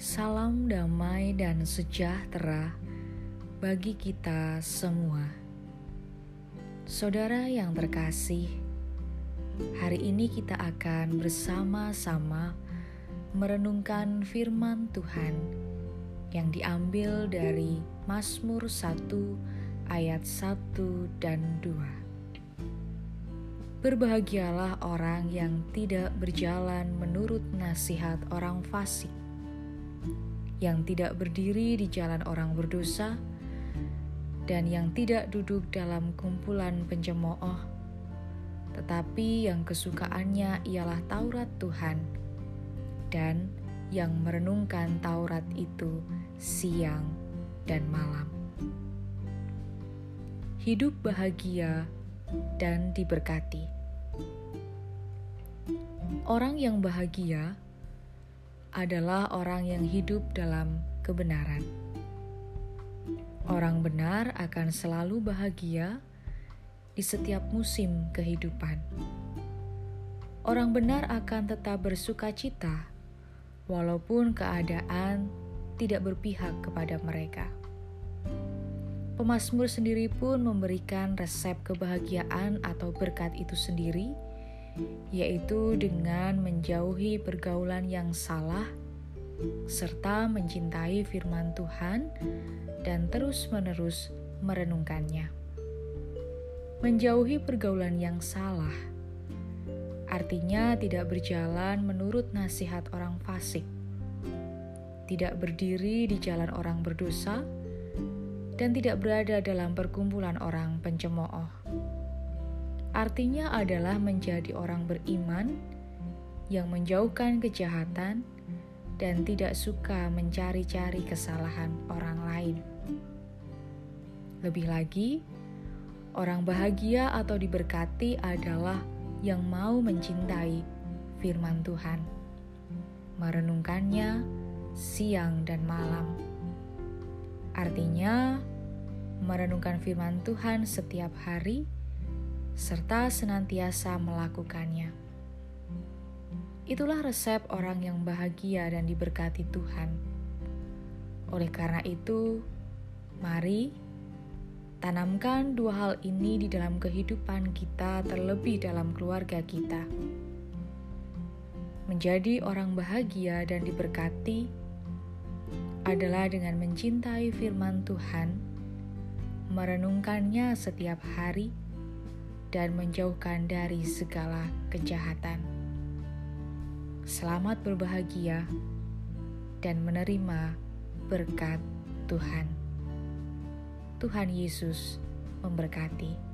Salam damai dan sejahtera bagi kita semua. Saudara yang terkasih, hari ini kita akan bersama-sama merenungkan firman Tuhan yang diambil dari Mazmur 1 ayat 1 dan 2. Berbahagialah orang yang tidak berjalan menurut nasihat orang fasik yang tidak berdiri di jalan orang berdosa, dan yang tidak duduk dalam kumpulan pencemooh, tetapi yang kesukaannya ialah Taurat Tuhan, dan yang merenungkan Taurat itu siang dan malam. Hidup bahagia dan diberkati. Orang yang bahagia adalah orang yang hidup dalam kebenaran. Orang benar akan selalu bahagia di setiap musim kehidupan. Orang benar akan tetap bersuka cita, walaupun keadaan tidak berpihak kepada mereka. Pemasmur sendiri pun memberikan resep kebahagiaan atau berkat itu sendiri yaitu dengan menjauhi pergaulan yang salah serta mencintai firman Tuhan dan terus-menerus merenungkannya. Menjauhi pergaulan yang salah artinya tidak berjalan menurut nasihat orang fasik, tidak berdiri di jalan orang berdosa, dan tidak berada dalam perkumpulan orang pencemooh artinya adalah menjadi orang beriman yang menjauhkan kejahatan dan tidak suka mencari-cari kesalahan orang lain. Lebih lagi, orang bahagia atau diberkati adalah yang mau mencintai firman Tuhan, merenungkannya siang dan malam. Artinya, merenungkan firman Tuhan setiap hari serta senantiasa melakukannya. Itulah resep orang yang bahagia dan diberkati Tuhan. Oleh karena itu, mari tanamkan dua hal ini di dalam kehidupan kita, terlebih dalam keluarga kita. Menjadi orang bahagia dan diberkati adalah dengan mencintai firman Tuhan, merenungkannya setiap hari dan menjauhkan dari segala kejahatan. Selamat berbahagia dan menerima berkat Tuhan. Tuhan Yesus memberkati.